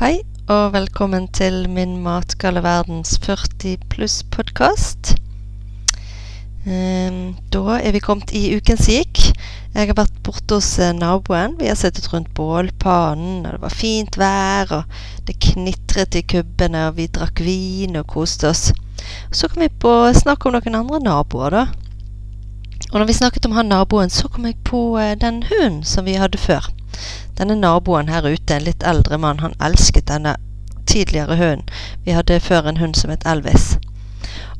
Hei, og velkommen til min matgale verdens 40 pluss-podkast. Um, da er vi kommet i uken som gikk. Jeg har vært borte hos eh, naboen. Vi har sittet rundt bålpannen, og det var fint vær, og det knitret i kubbene, og vi drakk vin og koste oss. Så kom vi på å snakke om noen andre naboer, da. Og når vi snakket om han naboen, så kom jeg på eh, den hunden som vi hadde før. Denne naboen her ute, en litt eldre mann, han elsket denne tidligere hunden. Vi hadde før en hund som het Elvis.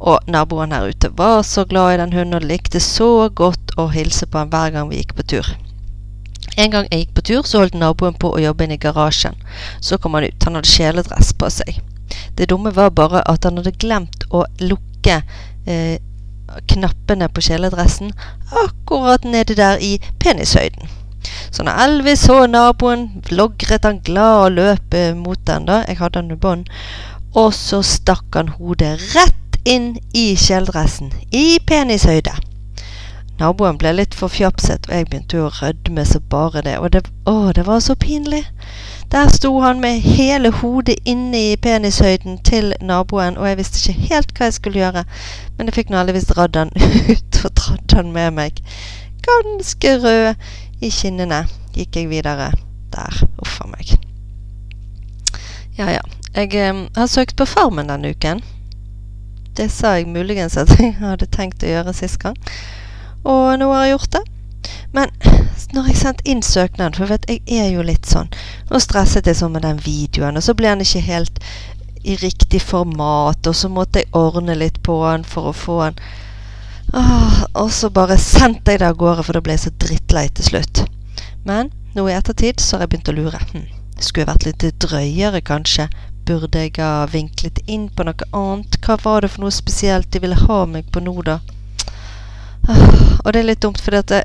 Og naboen her ute var så glad i den hunden og likte så godt å hilse på han hver gang vi gikk på tur. En gang jeg gikk på tur, så holdt naboen på å jobbe inne i garasjen. Så kom han ut. Han hadde kjeledress på seg. Det dumme var bare at han hadde glemt å lukke eh, knappene på kjeledressen akkurat nedi der i penishøyden. Så når Elvis så naboen, vlogret han glad og løp mot den. da, Jeg hadde han i bånd. Og så stakk han hodet rett inn i kjeledressen, i penishøyde. Naboen ble litt forfjapset, og jeg begynte å rødme så bare det. Og det, å, det var så pinlig. Der sto han med hele hodet inne i penishøyden til naboen, og jeg visste ikke helt hva jeg skulle gjøre. Men jeg fikk nå heldigvis dratt han ut, og dratt han med meg. Ganske rød i kinnene gikk jeg videre der. Uff a meg. Ja ja. Jeg eh, har søkt på Farmen denne uken. Det sa jeg muligens at jeg hadde tenkt å gjøre sist gang. Og nå har jeg gjort det. Men når jeg sendte inn søknaden, for vet, jeg er jo litt sånn Nå stresset jeg sånn med den videoen, og så ble den ikke helt i riktig format, og så måtte jeg ordne litt på den for å få den Åh, Og så bare sendte jeg det av gårde, for da ble jeg så drittlei til slutt. Men nå i ettertid så har jeg begynt å lure. Hm, skulle jeg vært litt drøyere, kanskje? Burde jeg ha vinklet inn på noe annet? Hva var det for noe spesielt de ville ha meg på nå, da? Og det er litt dumt, for jeg,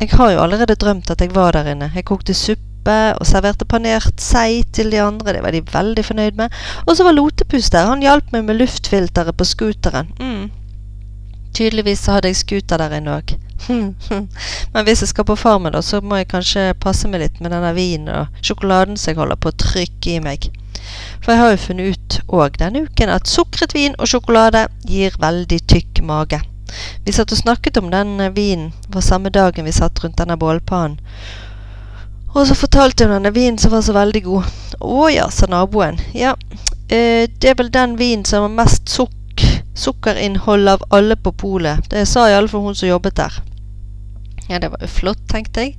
jeg har jo allerede drømt at jeg var der inne. Jeg kokte suppe og serverte panert sei til de andre. Det var de veldig fornøyd med. Og så var Lotepus der. Han hjalp meg med luftfilteret på scooteren. Mm. Tydeligvis så hadde jeg scooter der inne òg. Men hvis jeg skal på Farmen, da, så må jeg kanskje passe meg litt med denne vinen og sjokoladen som jeg holder på å trykke i meg. For jeg har jo funnet ut òg denne uken at sukret vin og sjokolade gir veldig tykk mage. Vi satt og snakket om den vinen var samme dagen vi satt rundt denne bålpannen. Og så fortalte hun denne vinen som var så veldig god. Å ja, sa naboen. Ja, eh, det er vel den vinen som har mest sukker sukkerinnhold av alle på polet. Det sa iallfall hun som jobbet der. Ja, det var jo flott, tenkte jeg.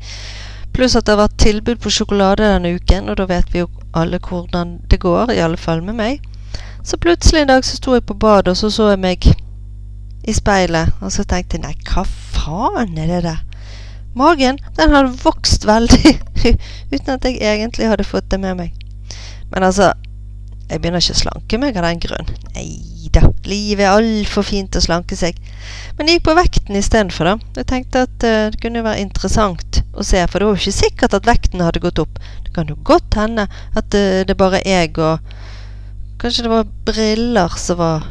Pluss at det var tilbud på sjokolade denne uken, og da vet vi jo alle hvordan det går, i alle fall med meg. Så plutselig en dag så sto jeg på badet, og så så jeg meg i speilet, og så tenkte jeg nei, hva faen er det der? Magen, den hadde vokst veldig, uten at jeg egentlig hadde fått det med meg. Men altså, jeg begynner ikke å slanke meg av den grunn. Nei da, livet er altfor fint å slanke seg. Men jeg gikk på vekten istedenfor, da. Jeg tenkte at uh, det kunne være interessant å se, for det var jo ikke sikkert at vekten hadde gått opp. Det kan jo godt hende at uh, det bare er jeg og Kanskje det var briller som var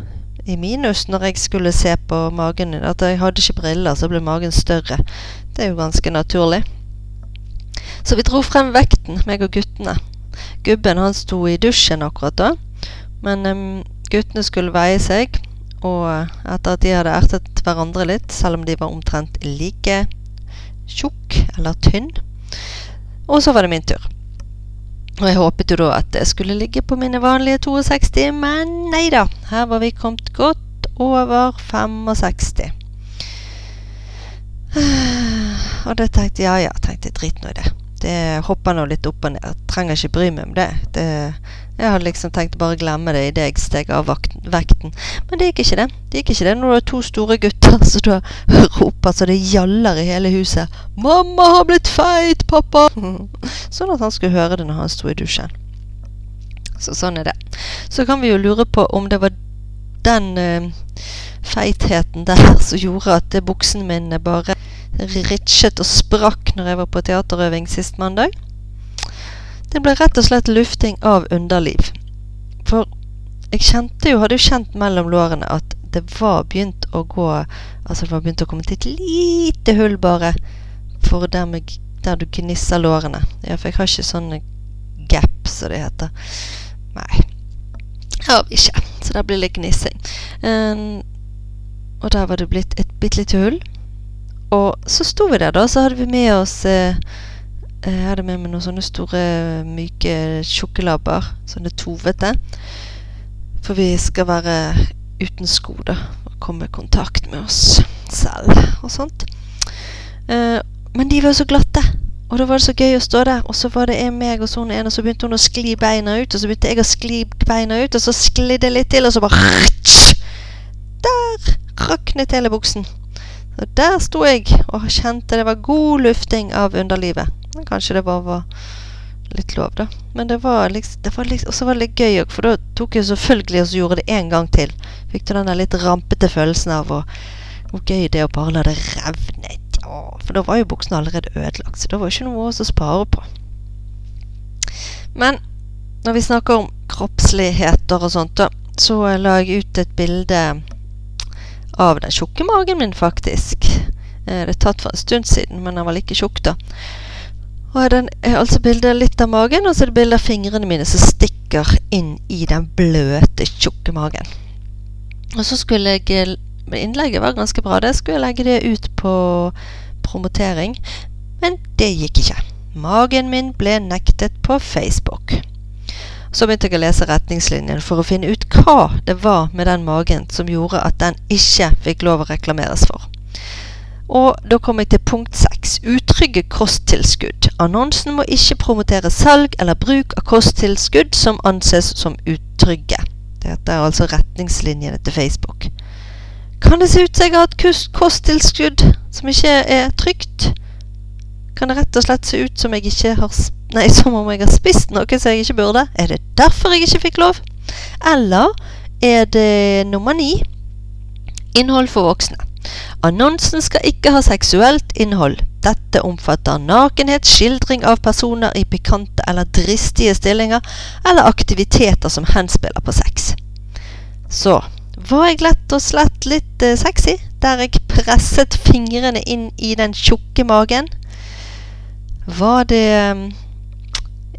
i minus når jeg skulle se på magen. At jeg hadde ikke briller, så ble magen større. Det er jo ganske naturlig. Så vi dro frem vekten, meg og guttene. Gubben han sto i dusjen akkurat da, men um, guttene skulle veie seg. Og etter at de hadde ertet hverandre litt, selv om de var omtrent like tjukk eller tynn. Og så var det min tur. Og jeg håpet jo da at det skulle ligge på mine vanlige 62, men nei da. Her var vi kommet godt over 65. Og da tenkte jeg ja ja, tenkte jeg drit nå i det. Det hopper nå litt opp og ned. Jeg trenger ikke bry meg om det. det jeg hadde liksom tenkt bare glemme det idet jeg steg av vekten. Men det gikk ikke det. Det gikk ikke det når det er to store gutter som du roper så det gjaller i hele huset. 'Mamma har blitt feit, pappa!' Sånn at han skulle høre det når han sto i dusjen. Så sånn er det. Så kan vi jo lure på om det var den uh, feitheten der som gjorde at buksene mine bare ritsjet og sprakk når jeg var på teaterøving sist mandag. Det ble rett og slett lufting av underliv. For jeg kjente jo, hadde jo kjent mellom lårene at det var begynt å gå Altså det var begynt å komme til et lite hull bare for der, med, der du gnisser lårene. Ja, for jeg har ikke sånne gap, som det heter. Nei. har vi ikke, så det blir litt gnissing. Um, og der var det blitt et bitte lite hull. Og så sto vi der, da, så hadde vi med oss eh, Jeg hadde med meg noen sånne store, myke sjokolabber. Sånne tovete. For vi skal være uten sko, da. Og komme i kontakt med oss selv og sånt. Eh, men de var så glatte. Og da var det så gøy å stå der. Og så var det en meg og sånn en, og så begynte hun å skli beina ut. Og så begynte jeg å skli beina ut, og så sklidde det litt til, og så bare Der raknet hele buksen. Og der sto jeg og kjente det var god lufting av underlivet. Kanskje det bare var litt lov, da. Men det var liksom, liksom Og så var det litt gøy òg, for da tok jeg selvfølgelig og så gjorde det en gang til. Fikk du den der litt rampete følelsen av hvor gøy det er å bare la det revne. Ja, for da var jo buksene allerede ødelagt, så det var ikke noe å spare på. Men når vi snakker om kroppsligheter og sånt, da, så la jeg ut et bilde av den tjukke magen min, faktisk. Eh, det er tatt for en stund siden, men den var like tjukk da. Og den er altså bildet litt av magen, og så er det bilde av fingrene mine som stikker inn i den bløte, tjukke magen. Og så skulle jeg Innlegget var ganske bra. Det skulle jeg legge det ut på promotering, men det gikk ikke. Magen min ble nektet på Facebook. Så begynte jeg å lese retningslinjene for å finne ut hva det var med den magen som gjorde at den ikke fikk lov å reklameres for. Og da kommer jeg til punkt seks utrygge kosttilskudd. Annonsen må ikke promotere salg eller bruk av kosttilskudd som anses som utrygge. Dette er altså retningslinjene til Facebook. Kan det se ut som jeg har et kosttilskudd som ikke er trygt? Kan det rett og slett se ut som har Nei, som om jeg har spist noe som jeg ikke burde? Er det derfor jeg ikke fikk lov? Eller er det nummer ni innhold for voksne? Annonsen skal ikke ha seksuelt innhold. Dette omfatter nakenhet, skildring av personer i pikante eller dristige stillinger, eller aktiviteter som henspiller på sex. Så var jeg lett og slett litt eh, sexy, der jeg presset fingrene inn i den tjukke magen? Var det eh,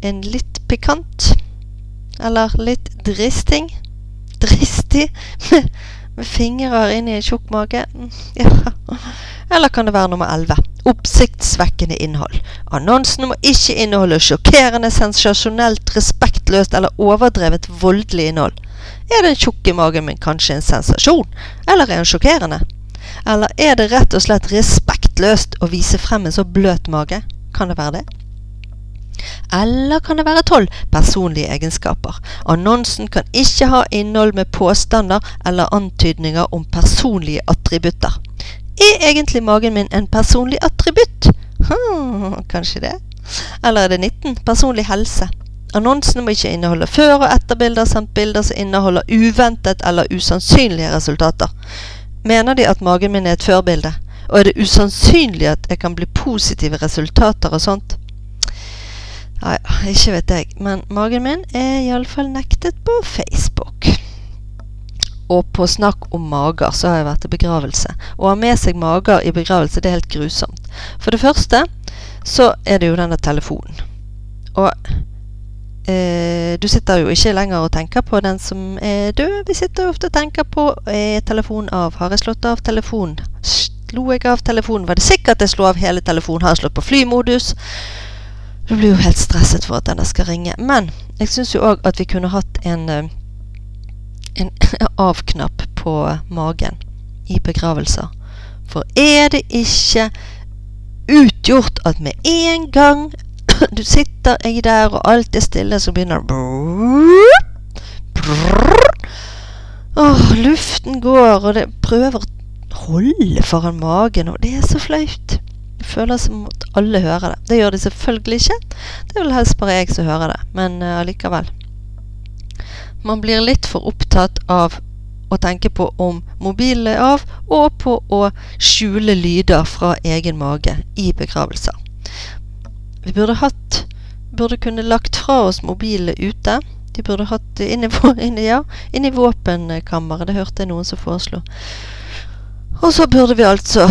en litt pikant eller litt dristing Dristig med, fingrer inn i en tjukk mage? Ja. Eller kan det være nummer 11? Oppsiktsvekkende innhold. Annonsene må ikke inneholde sjokkerende, sensasjonelt, respektløst eller overdrevet voldelig innhold. Er den tjukke magen min kanskje en sensasjon? Eller er den sjokkerende? Eller er det rett og slett respektløst å vise frem en så bløt mage? Kan det være det? Eller kan det være tolv personlige egenskaper? Annonsen kan ikke ha innhold med påstander eller antydninger om personlige attributter. Er egentlig magen min en personlig attributt? Hmm, kanskje det? Eller er det 19? Personlig helse. Annonsene må ikke inneholde før- og etterbilder samt bilder som inneholder uventet eller usannsynlige resultater. Mener de at magen min er et førbilde? Og er det usannsynlig at jeg kan bli positive resultater og sånt? Ja, ikke vet jeg. Men magen min er iallfall nektet på Facebook. Og på snakk om mager, så har jeg vært i begravelse. Å ha med seg mager i begravelse, det er helt grusomt. For det første så er det jo denne telefonen. Og eh, du sitter jo ikke lenger og tenker på den som er død. Vi sitter jo ofte og tenker på er telefonen av? Har jeg slått av telefonen? Slo jeg av telefonen? Var det sikkert jeg slo av hele telefonen? Har jeg slått på flymodus? Du blir jo helt stresset for at denne skal ringe. Men jeg syns jo òg at vi kunne hatt en, eh, en av-knapp på magen i begravelser. For er det ikke utgjort at med en gang du sitter jeg der, og alt er stille, så begynner det Åh, luften går, og det prøver å holde foran magen, og det er så flaut føler som at alle hører det. Det gjør de selvfølgelig ikke. Det er vel helst bare jeg som hører det, men uh. Man blir litt for opptatt av å tenke på om mobilen er av, og på å skjule lyder fra egen mage i begravelser. Vi burde hatt Burde kunne lagt fra oss mobilene ute. De burde hatt det inne, inni, ja, inni våpenkammeret. Det hørte jeg noen som foreslo. Og så burde vi altså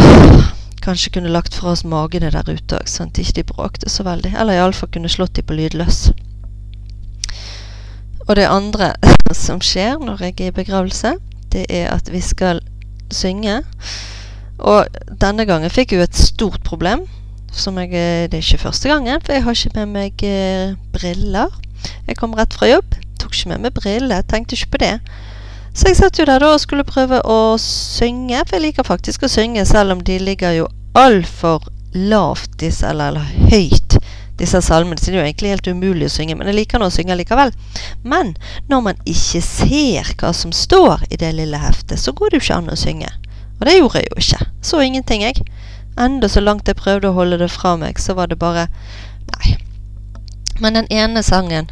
Kanskje kunne lagt fra oss magene der ute òg, sånn at ikke de bråkte så veldig. Eller iallfall kunne slått de på lydløs. Og det andre som skjer når jeg er i begravelse, det er at vi skal synge. Og denne gangen fikk jeg jo et stort problem. Som jeg, eh, det er ikke første gangen, for jeg har ikke med meg eh, briller. Jeg kom rett fra jobb, tok ikke med meg briller, tenkte ikke på det. Så jeg satt jo der da og skulle prøve å synge, for jeg liker faktisk å synge, selv om de ligger jo altfor lavt, disse, eller, eller høyt, disse salmene. Så det er jo egentlig helt umulig å synge, men jeg liker nå å synge likevel. Men når man ikke ser hva som står i det lille heftet, så går det jo ikke an å synge. Og det gjorde jeg jo ikke. Så ingenting, jeg. Enda så langt jeg prøvde å holde det fra meg, så var det bare Nei. Men den ene sangen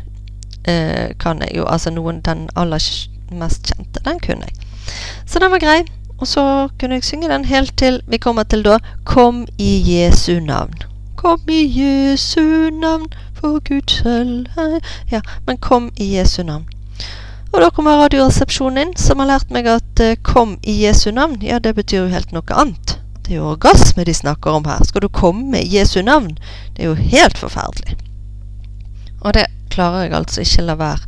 eh, kan jeg jo, altså noen, den aller mest kjente, den kunne jeg. Så den var grei. Og så kunne jeg synge den helt til vi kommer til da Kom i Jesu navn. Kom i Jesu navn, for Gud selv Ja, men kom i Jesu navn. Og da kommer Radioresepsjonen inn, som har lært meg at eh, 'kom i Jesu navn', ja, det betyr jo helt noe annet. Det er jo orgasme de snakker om her. Skal du komme i Jesu navn? Det er jo helt forferdelig. Og det klarer jeg altså ikke la være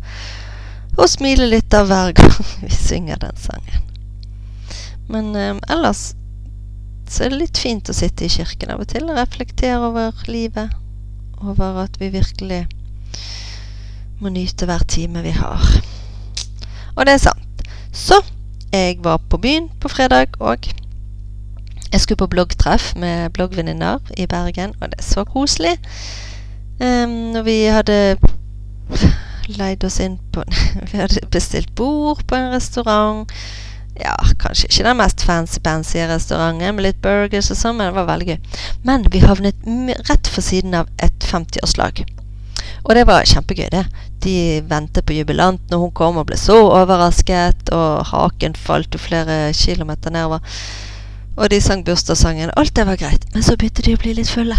å smile litt av hver gang vi synger den sangen. Men eh, ellers så er det litt fint å sitte i kirken av og til og reflektere over livet. Over at vi virkelig må nyte hver time vi har. Og det er sant. Så jeg var på byen på fredag, og jeg skulle på bloggtreff med bloggvenninner i Bergen, og det er så koselig. Um, og vi hadde leid oss inn på Vi hadde bestilt bord på en restaurant. Ja, kanskje ikke den mest fancy-fancy restauranten, med litt burgers og sånn, men det var veldig gøy. Men vi havnet rett for siden av et 50-årslag. Og det var kjempegøy, det. De ventet på jubilanten, og hun kom og ble så overrasket, og haken falt jo flere kilometer nedover. Og de sang bursdagssangen. Alt det var greit. Men så begynte de å bli litt fulle.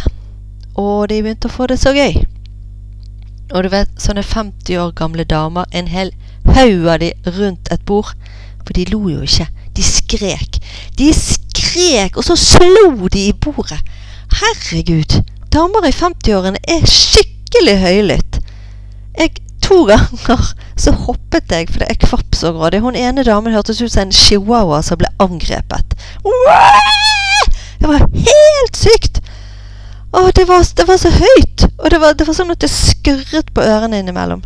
Og de begynte å få det så gøy. Og du vet, sånne 50 år gamle damer, en hel haug av de rundt et bord. For de lo jo ikke. De skrek. De skrek, og så slo de i bordet. Herregud. Damer i 50-årene er skikkelig høylytt. Jeg, to ganger så hoppet jeg fordi jeg kvapp så grådig. Hun ene damen hørtes ut som en chihuahua som ble angrepet. Det var helt sykt! Å, det var, det var så høyt! Og det var, det var sånn at det skurret på ørene innimellom.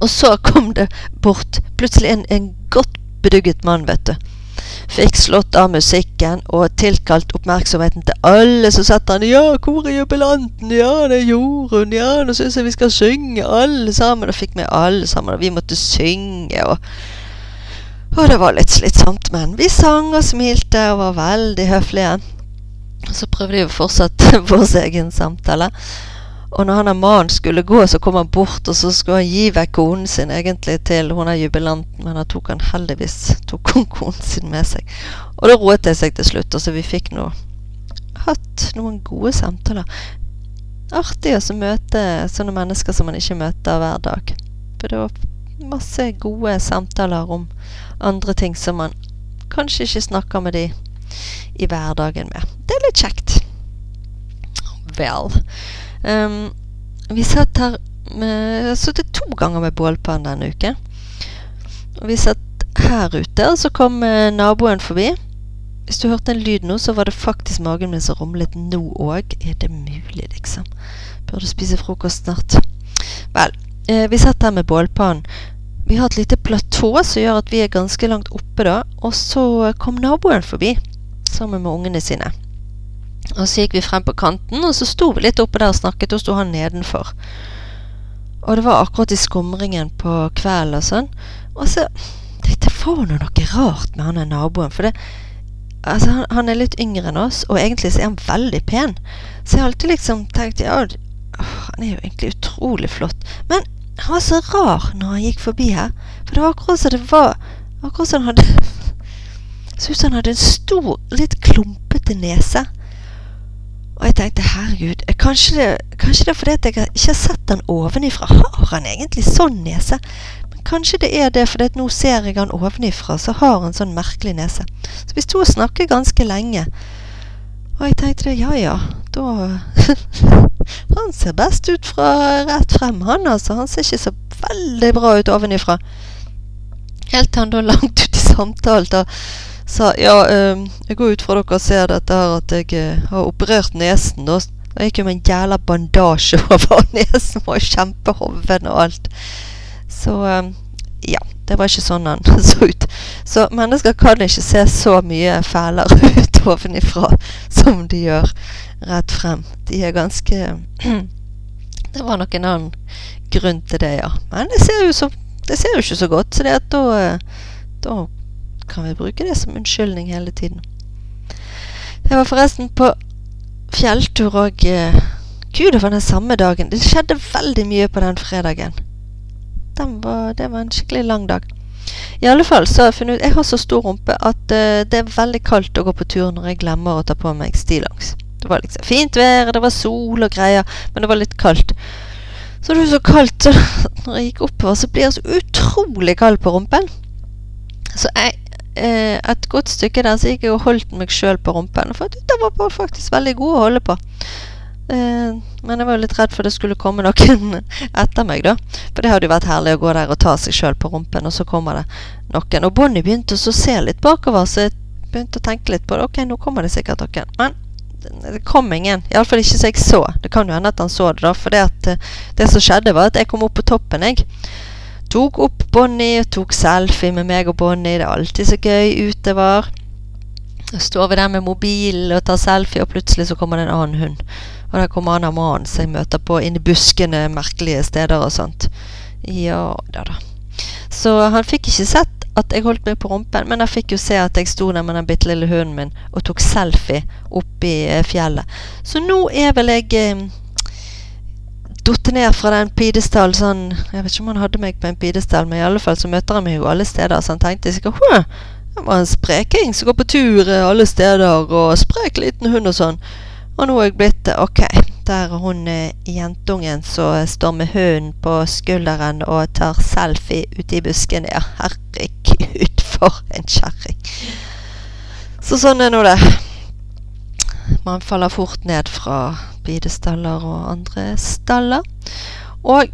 Og så kom det bort plutselig en, en godt bedugget mann, vet du fikk slått av musikken og tilkalt oppmerksomheten til alle som satt der. 'Ja, hvor er jubilanten? Ja, det er Jorunn. Ja, nå syns jeg vi skal synge, alle sammen.' Og fikk med alle sammen, og vi måtte synge. og... Og det var litt slitsomt, men vi sang og smilte og var veldig høflige. Så prøvde jeg å fortsette vår egen samtale. Og når han er mannen skulle gå, så kom han bort, og så skulle han gi vekk konen sin egentlig til hun er jubilanten, men da tok han heldigvis tok hun konen sin med seg. Og da roet det seg til slutt, og så vi fikk nå hatt noen gode samtaler. Artig å møte sånne mennesker som man ikke møter hver dag. For det var masse gode samtaler om andre ting som man kanskje ikke snakker med de i hverdagen med. Det er litt kjekt. Vel. Um, vi satt her med, sittet to ganger med bålpann denne uke. Og vi satt her ute, og så kom uh, naboen forbi. Hvis du hørte en lyd nå, så var det faktisk magen min som rumlet nå òg. Er det mulig, liksom? Burde spise frokost snart. Vel, eh, vi satt her med bålpannen. Vi har et lite platå som gjør at vi er ganske langt oppe da. Og så kom naboen forbi sammen med ungene sine. Og så gikk vi frem på kanten, og så sto vi litt oppe der og snakket, og sto han nedenfor. Og det var akkurat i skumringen på kvelden og sånn. Og så Det var nå noe rart med han der naboen, for det Altså, han, han, er litt yngre enn oss, og egentlig så er han veldig pen. Så jeg har alltid liksom tenkt ja, han er jo egentlig utrolig flott. Men han var så rar når han gikk forbi her. For det var akkurat som det var Akkurat som han hadde Så ut som han hadde en stor, litt klumpete nese. Og jeg tenkte herregud, kanskje det, kanskje det er fordi jeg ikke har sett han ovenifra. Har han egentlig sånn nese? Men kanskje det er det fordi at nå ser jeg han ovenifra, så har han sånn merkelig nese. Så vi sto og snakket ganske lenge. Og jeg tenkte ja ja, da Han ser best ut fra rett frem, han altså. Han ser ikke så veldig bra ut ovenifra. Helt til han da langt ut i samtalen da sa ja, eh, jeg går ut fra dere ser dette her at jeg eh, har operert nesen. da. Jeg gikk jo med en jævla bandasje over nesen, og kjempehoven og alt. Så eh, ja, det var ikke sånn han så ut. Så mennesker kan ikke se så mye fælere ut ovenifra som de gjør rett frem. De er ganske Det var nok en annen grunn til det, ja. Men det ser jo, så, det ser jo ikke så godt, så det at da, eh, da kan vi bruke det som unnskyldning hele tiden. Jeg var forresten på fjelltur og eh, Gud, det var den samme dagen. Det skjedde veldig mye på den fredagen. Den var, det var en skikkelig lang dag. I alle fall så har jeg funnet ut Jeg har så stor rumpe at uh, det er veldig kaldt å gå på tur når jeg glemmer å ta på meg stillongs. Det var liksom fint vær, det var sol og greier, men det var litt kaldt. Så det var så kaldt, så når jeg gikk oppover, så blir jeg så utrolig kald på rumpen. Så jeg eh, et godt stykke der så gikk jeg og holdt meg sjøl på rumpen. For det var faktisk veldig god å holde på. Eh, men jeg var jo litt redd for det skulle komme noen etter meg, da. For det hadde jo vært herlig å gå der og ta seg sjøl på rumpen, og så kommer det noen. Og Bonnie begynte å se litt bakover, så jeg begynte å tenke litt på det. Ok, nå kommer det sikkert noen. Men det kom ingen. Iallfall ikke så jeg så. Det kan jo hende at han så det, da. For det, at, eh, det som skjedde, var at jeg kom opp på toppen, jeg. Tok opp Bonnie og tok selfie med meg og Bonnie. Det er alltid så gøy ute var. Så står vi der med mobilen og tar selfie, og plutselig så kommer det en annen hund. Og der kommer han mannen som jeg møter på inni buskene merkelige steder og sånt. Ja da, da. Så han fikk ikke sett at jeg holdt meg på rumpen, men han fikk jo se at jeg sto der med den bitte lille hunden min og tok selfie oppi eh, fjellet. Så nå er vel jeg eh, datt ned fra den pidestallen sånn Jeg vet ikke om han hadde meg på en pidestall, men i alle fall så møter han meg jo alle steder, så han tenkte sikkert Hå, det var en spreking som går på tur eh, alle steder, og sprek liten hund og sånn. Og nå er jeg blitt Ok, der er hun eh, jentungen som står med hunden på skulderen og tar selfie ute i busken. Ja, herregud, for en kjerring. Så sånn er nå det. Man faller fort ned fra bidestaller og andre staller. Og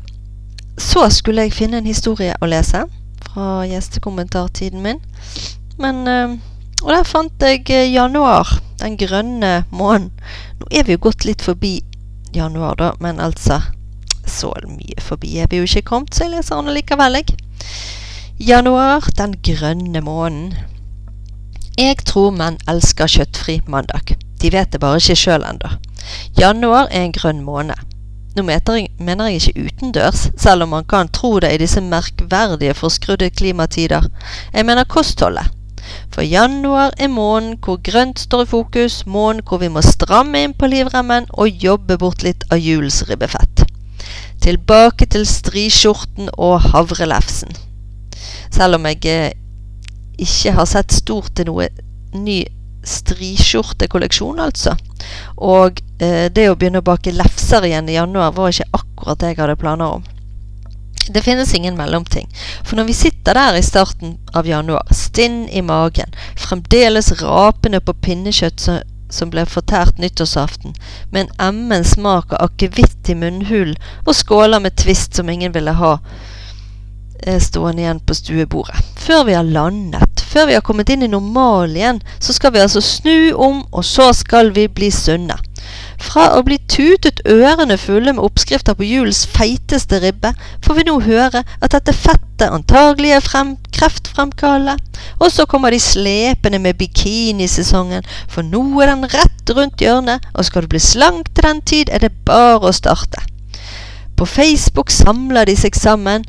så skulle jeg finne en historie å lese fra gjestekommentartiden min. Men øh, Og der fant jeg eh, januar den grønne månen. Nå er vi jo gått litt forbi januar, da, men altså Så mye forbi er vi jo ikke kommet, så jeg leser den likevel, jeg. Januar, den grønne månen. Jeg tror menn elsker kjøttfri mandag. De vet det bare ikke sjøl ennå. Januar er en grønn måned. Nå mener jeg ikke utendørs, selv om man kan tro det i disse merkverdige forskrudde klimatider. Jeg mener kostholdet. For januar er måneden hvor grønt står i fokus, måneden hvor vi må stramme inn på livremmen og jobbe bort litt av julens ribbefett. Tilbake til striskjorten og havrelefsen. Selv om jeg eh, ikke har sett stort til noe ny striskjortekolleksjon, altså. Og eh, det å begynne å bake lefser igjen i januar var ikke akkurat det jeg hadde planer om. Det finnes ingen mellomting. For når vi sitter der i starten av januar, stinn i magen, fremdeles rapende på pinnekjøtt som ble fortært nyttårsaften, med en emmen smak av akevitt i munnhulen og skåler med Twist som ingen ville ha stående igjen på stuebordet. Før vi har landet, før vi har kommet inn i normal igjen, så skal vi altså snu om, og så skal vi bli sunne. Fra å bli tutet ørene fulle med oppskrifter på julens feiteste ribbe, får vi nå høre at dette fettet antagelig er frem, kreftfremkallende. Og så kommer de slepende med bikinisesongen, for nå er den rett rundt hjørnet, og skal du bli slank til den tid, er det bare å starte. På Facebook samler de seg sammen,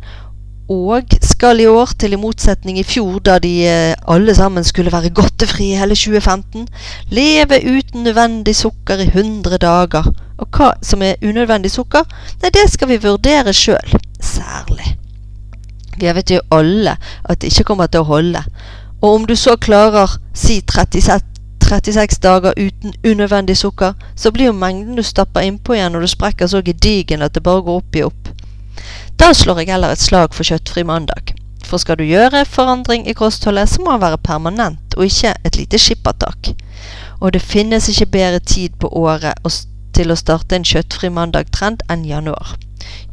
og skal i år, til i motsetning i fjor, da de eh, alle sammen skulle være godtefrie hele 2015, leve uten nødvendig sukker i 100 dager. Og hva som er unødvendig sukker, nei, det skal vi vurdere sjøl. Særlig. Vi vet jo alle at det ikke kommer til å holde. Og om du så klarer si 36, 36 dager uten unødvendig sukker, så blir jo mengden du stapper innpå igjen når du sprekker så gedigen at det bare går opp i opp. Da slår jeg heller et slag for kjøttfri mandag. For skal du gjøre forandring i kostholdet, så må den være permanent, og ikke et lite skippertak. Og det finnes ikke bedre tid på året til å starte en kjøttfri mandag-trend enn januar.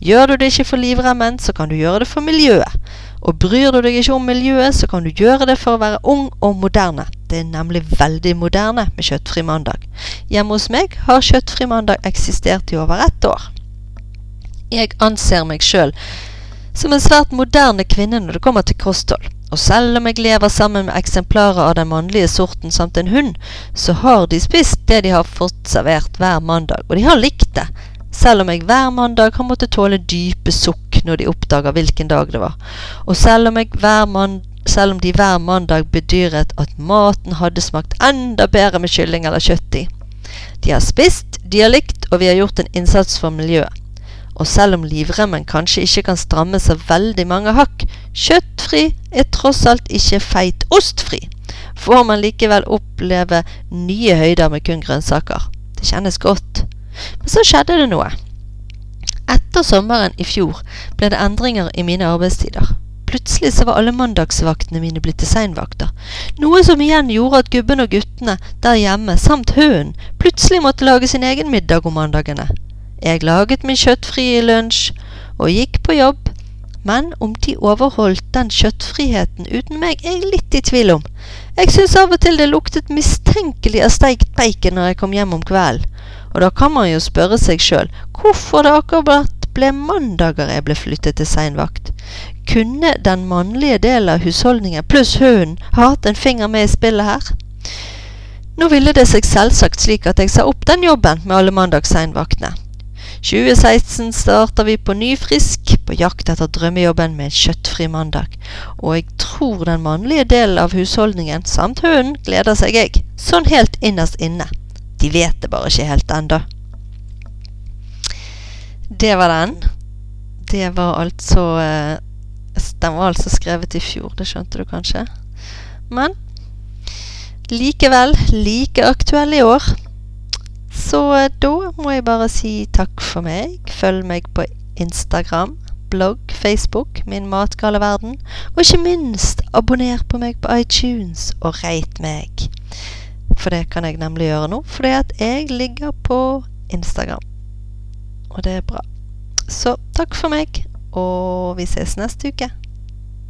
Gjør du det ikke for livremmen, så kan du gjøre det for miljøet. Og bryr du deg ikke om miljøet, så kan du gjøre det for å være ung og moderne. Det er nemlig veldig moderne med kjøttfri mandag. Hjemme hos meg har kjøttfri mandag eksistert i over ett år. Jeg anser meg sjøl som en svært moderne kvinne når det kommer til kosthold. Og selv om jeg lever sammen med eksemplarer av den mannlige sorten samt en hund, så har de spist det de har fått servert hver mandag, og de har likt det selv om jeg hver mandag har måttet tåle dype sukk når de oppdager hvilken dag det var, og selv om, selv om de hver mandag bedyret at maten hadde smakt enda bedre med kylling eller kjøtt i. De har spist, de har likt, og vi har gjort en innsats for miljøet. Og selv om livremmen kanskje ikke kan stramme seg veldig mange hakk, kjøttfri er tross alt ikke feit ostfri. Får man likevel oppleve nye høyder med kun grønnsaker. Det kjennes godt. Men så skjedde det noe. Etter sommeren i fjor ble det endringer i mine arbeidstider. Plutselig så var alle mandagsvaktene mine blitt til seinvakter. Noe som igjen gjorde at gubben og guttene der hjemme, samt hunden, plutselig måtte lage sin egen middag om mandagene. Jeg laget min kjøttfrie lunsj og gikk på jobb, men om de overholdt den kjøttfriheten uten meg, er jeg litt i tvil om. Jeg syns av og til det luktet mistenkelig av steikt bacon når jeg kom hjem om kvelden, og da kan man jo spørre seg sjøl hvorfor det akkurat ble mandager jeg ble flyttet til seinvakt. Kunne den mannlige delen av husholdningen pluss hunden hatt en finger med i spillet her? Nå ville det seg selvsagt slik at jeg sa opp den jobben med alle mandagsseinvaktene. 2016 starter vi på ny frisk, på jakt etter drømmejobben med en kjøttfri mandag. Og jeg tror den mannlige delen av husholdningen, samt hunden, gleder seg jeg, sånn helt innerst inne. De vet det bare ikke helt ennå. Det var den. Det var altså eh, Den var altså skrevet i fjor, det skjønte du kanskje. Men likevel like aktuell i år. Så eh, da må jeg bare si takk for meg. Følg meg på Instagram, blogg, Facebook, Min matgale verden. Og ikke minst, abonner på meg på iTunes og rate meg. For det kan jeg nemlig gjøre nå, fordi at jeg ligger på Instagram. Og det er bra. Så takk for meg, og vi ses neste uke.